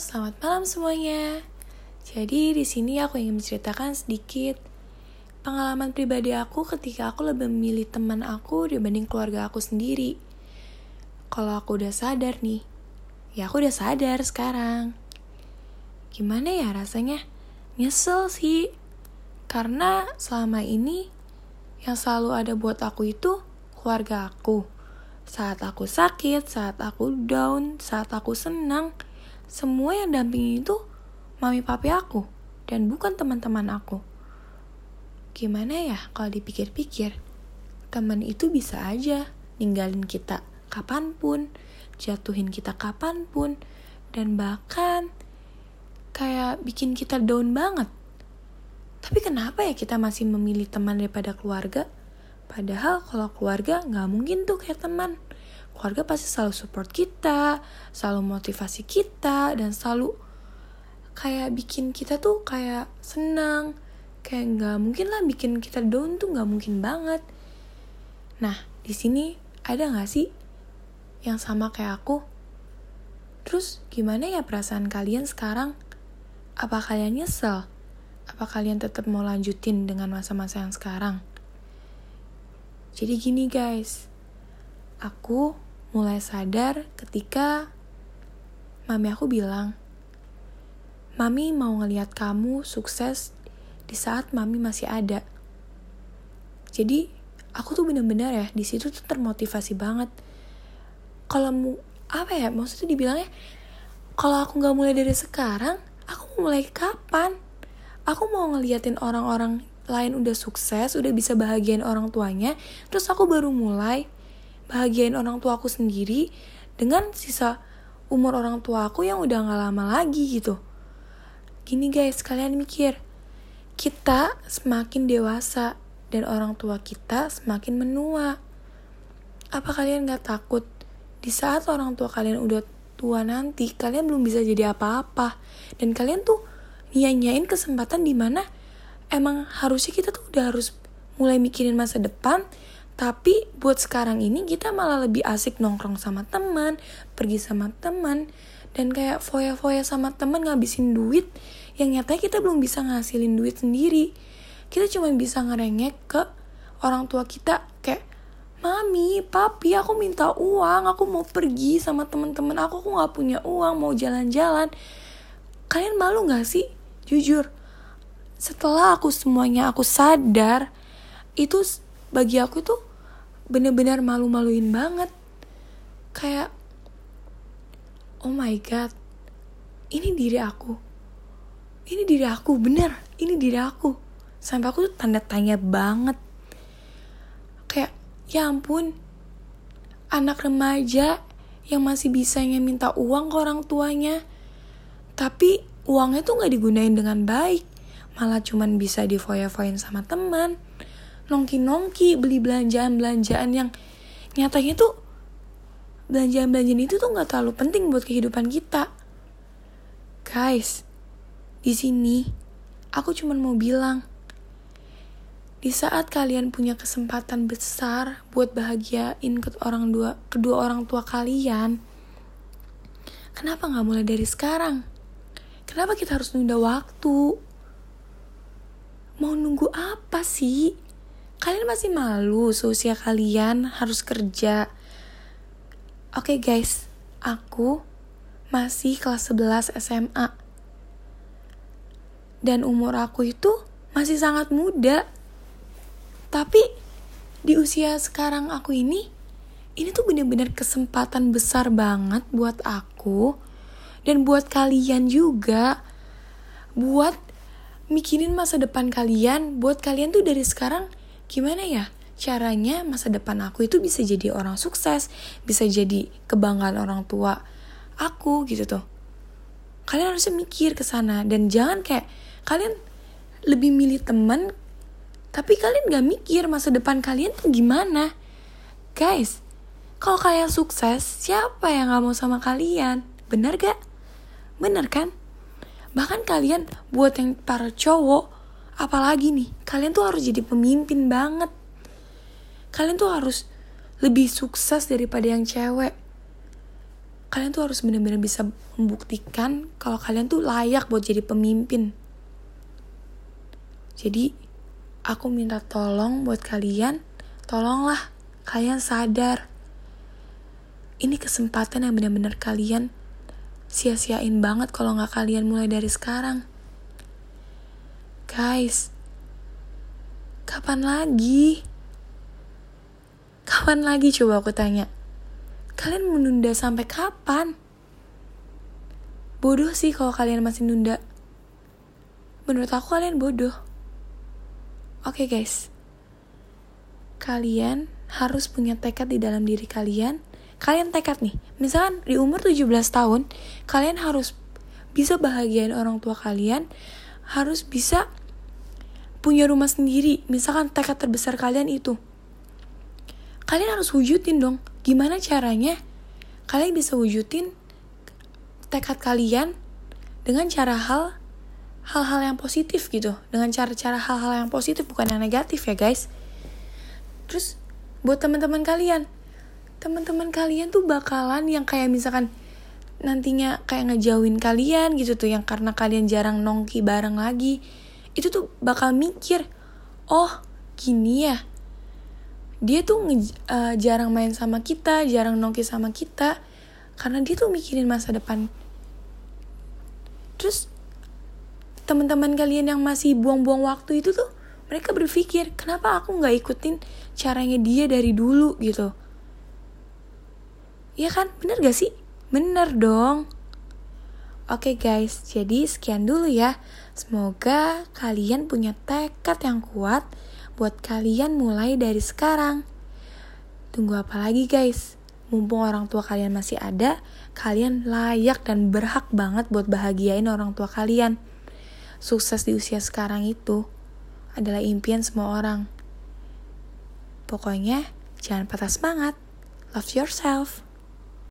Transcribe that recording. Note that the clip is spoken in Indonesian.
selamat malam semuanya. Jadi di sini aku ingin menceritakan sedikit pengalaman pribadi aku ketika aku lebih memilih teman aku dibanding keluarga aku sendiri. Kalau aku udah sadar nih, ya aku udah sadar sekarang. Gimana ya rasanya? Nyesel sih. Karena selama ini yang selalu ada buat aku itu keluarga aku. Saat aku sakit, saat aku down, saat aku senang, semua yang dampingi itu mami papi aku dan bukan teman-teman aku. Gimana ya kalau dipikir-pikir, teman itu bisa aja ninggalin kita kapan pun, jatuhin kita kapan pun, dan bahkan kayak bikin kita down banget. Tapi kenapa ya kita masih memilih teman daripada keluarga? Padahal kalau keluarga nggak mungkin tuh kayak teman keluarga pasti selalu support kita, selalu motivasi kita, dan selalu kayak bikin kita tuh kayak senang. Kayak nggak mungkin lah bikin kita down tuh nggak mungkin banget. Nah, di sini ada nggak sih yang sama kayak aku? Terus gimana ya perasaan kalian sekarang? Apa kalian nyesel? Apa kalian tetap mau lanjutin dengan masa-masa yang sekarang? Jadi gini guys, aku mulai sadar ketika mami aku bilang, Mami mau ngeliat kamu sukses di saat mami masih ada. Jadi aku tuh bener-bener ya di situ tuh termotivasi banget. Kalau mau apa ya maksudnya dibilangnya kalau aku nggak mulai dari sekarang, aku mulai kapan? Aku mau ngeliatin orang-orang lain udah sukses, udah bisa bahagiain orang tuanya, terus aku baru mulai bahagiain orang tua aku sendiri dengan sisa umur orang tua aku yang udah gak lama lagi gitu. Gini guys, kalian mikir, kita semakin dewasa dan orang tua kita semakin menua. Apa kalian gak takut di saat orang tua kalian udah tua nanti, kalian belum bisa jadi apa-apa. Dan kalian tuh nyanyain kesempatan di mana emang harusnya kita tuh udah harus mulai mikirin masa depan tapi buat sekarang ini kita malah lebih asik nongkrong sama teman, pergi sama teman, dan kayak foya-foya sama teman ngabisin duit yang nyatanya kita belum bisa ngasilin duit sendiri. Kita cuma bisa ngerengek ke orang tua kita kayak Mami, papi, aku minta uang, aku mau pergi sama teman-teman aku, aku nggak punya uang, mau jalan-jalan. Kalian malu nggak sih? Jujur, setelah aku semuanya aku sadar, itu bagi aku tuh bener-bener malu-maluin banget. Kayak oh my god ini diri aku. Ini diri aku bener ini diri aku. Sampai aku tuh tanda tanya banget. Kayak ya ampun anak remaja yang masih bisanya minta uang ke orang tuanya tapi uangnya tuh nggak digunain dengan baik. Malah cuman bisa difoya-foyain sama teman nongki-nongki beli belanjaan-belanjaan yang nyatanya tuh belanjaan-belanjaan itu tuh nggak terlalu penting buat kehidupan kita. Guys, di sini aku cuma mau bilang, di saat kalian punya kesempatan besar buat bahagiain ke orang dua, kedua orang tua kalian, kenapa nggak mulai dari sekarang? Kenapa kita harus nunda waktu? Mau nunggu apa sih? Kalian masih malu seusia kalian harus kerja. Oke okay guys, aku masih kelas 11 SMA. Dan umur aku itu masih sangat muda. Tapi di usia sekarang aku ini, ini tuh bener-bener kesempatan besar banget buat aku dan buat kalian juga. Buat mikirin masa depan kalian, buat kalian tuh dari sekarang gimana ya caranya masa depan aku itu bisa jadi orang sukses, bisa jadi kebanggaan orang tua aku gitu tuh. Kalian harusnya mikir ke sana dan jangan kayak kalian lebih milih temen tapi kalian gak mikir masa depan kalian tuh gimana. Guys, kalau kalian sukses, siapa yang gak mau sama kalian? Bener gak? Bener kan? Bahkan kalian buat yang para cowok apalagi nih kalian tuh harus jadi pemimpin banget kalian tuh harus lebih sukses daripada yang cewek kalian tuh harus benar-benar bisa membuktikan kalau kalian tuh layak buat jadi pemimpin. Jadi, aku minta tolong buat kalian, tolonglah kalian sadar. Ini kesempatan yang benar-benar kalian sia-siain banget kalau nggak kalian mulai dari sekarang. Guys, kapan lagi? Kapan lagi coba aku tanya? Kalian menunda sampai kapan? Bodoh sih kalau kalian masih nunda. Menurut aku kalian bodoh. Oke okay guys. Kalian harus punya tekad di dalam diri kalian. Kalian tekad nih. Misalkan di umur 17 tahun, kalian harus bisa bahagiain orang tua kalian, harus bisa punya rumah sendiri. Misalkan tekad terbesar kalian itu. Kalian harus wujudin dong gimana caranya kalian bisa wujudin tekad kalian dengan cara hal hal-hal yang positif gitu dengan cara-cara hal-hal yang positif bukan yang negatif ya guys terus buat teman-teman kalian teman-teman kalian tuh bakalan yang kayak misalkan nantinya kayak ngejauhin kalian gitu tuh yang karena kalian jarang nongki bareng lagi itu tuh bakal mikir oh gini ya. Dia tuh uh, jarang main sama kita jarang nongki sama kita karena dia tuh mikirin masa depan. Terus teman-teman kalian yang masih buang-buang waktu itu tuh mereka berpikir kenapa aku nggak ikutin caranya dia dari dulu? Gitu. Ya kan? Bener gak sih? Bener dong Oke guys, jadi sekian dulu ya. Semoga kalian punya tekad yang kuat buat kalian mulai dari sekarang. Tunggu apa lagi guys? Mumpung orang tua kalian masih ada, kalian layak dan berhak banget buat bahagiain orang tua kalian. Sukses di usia sekarang itu adalah impian semua orang. Pokoknya, jangan patah semangat. Love yourself.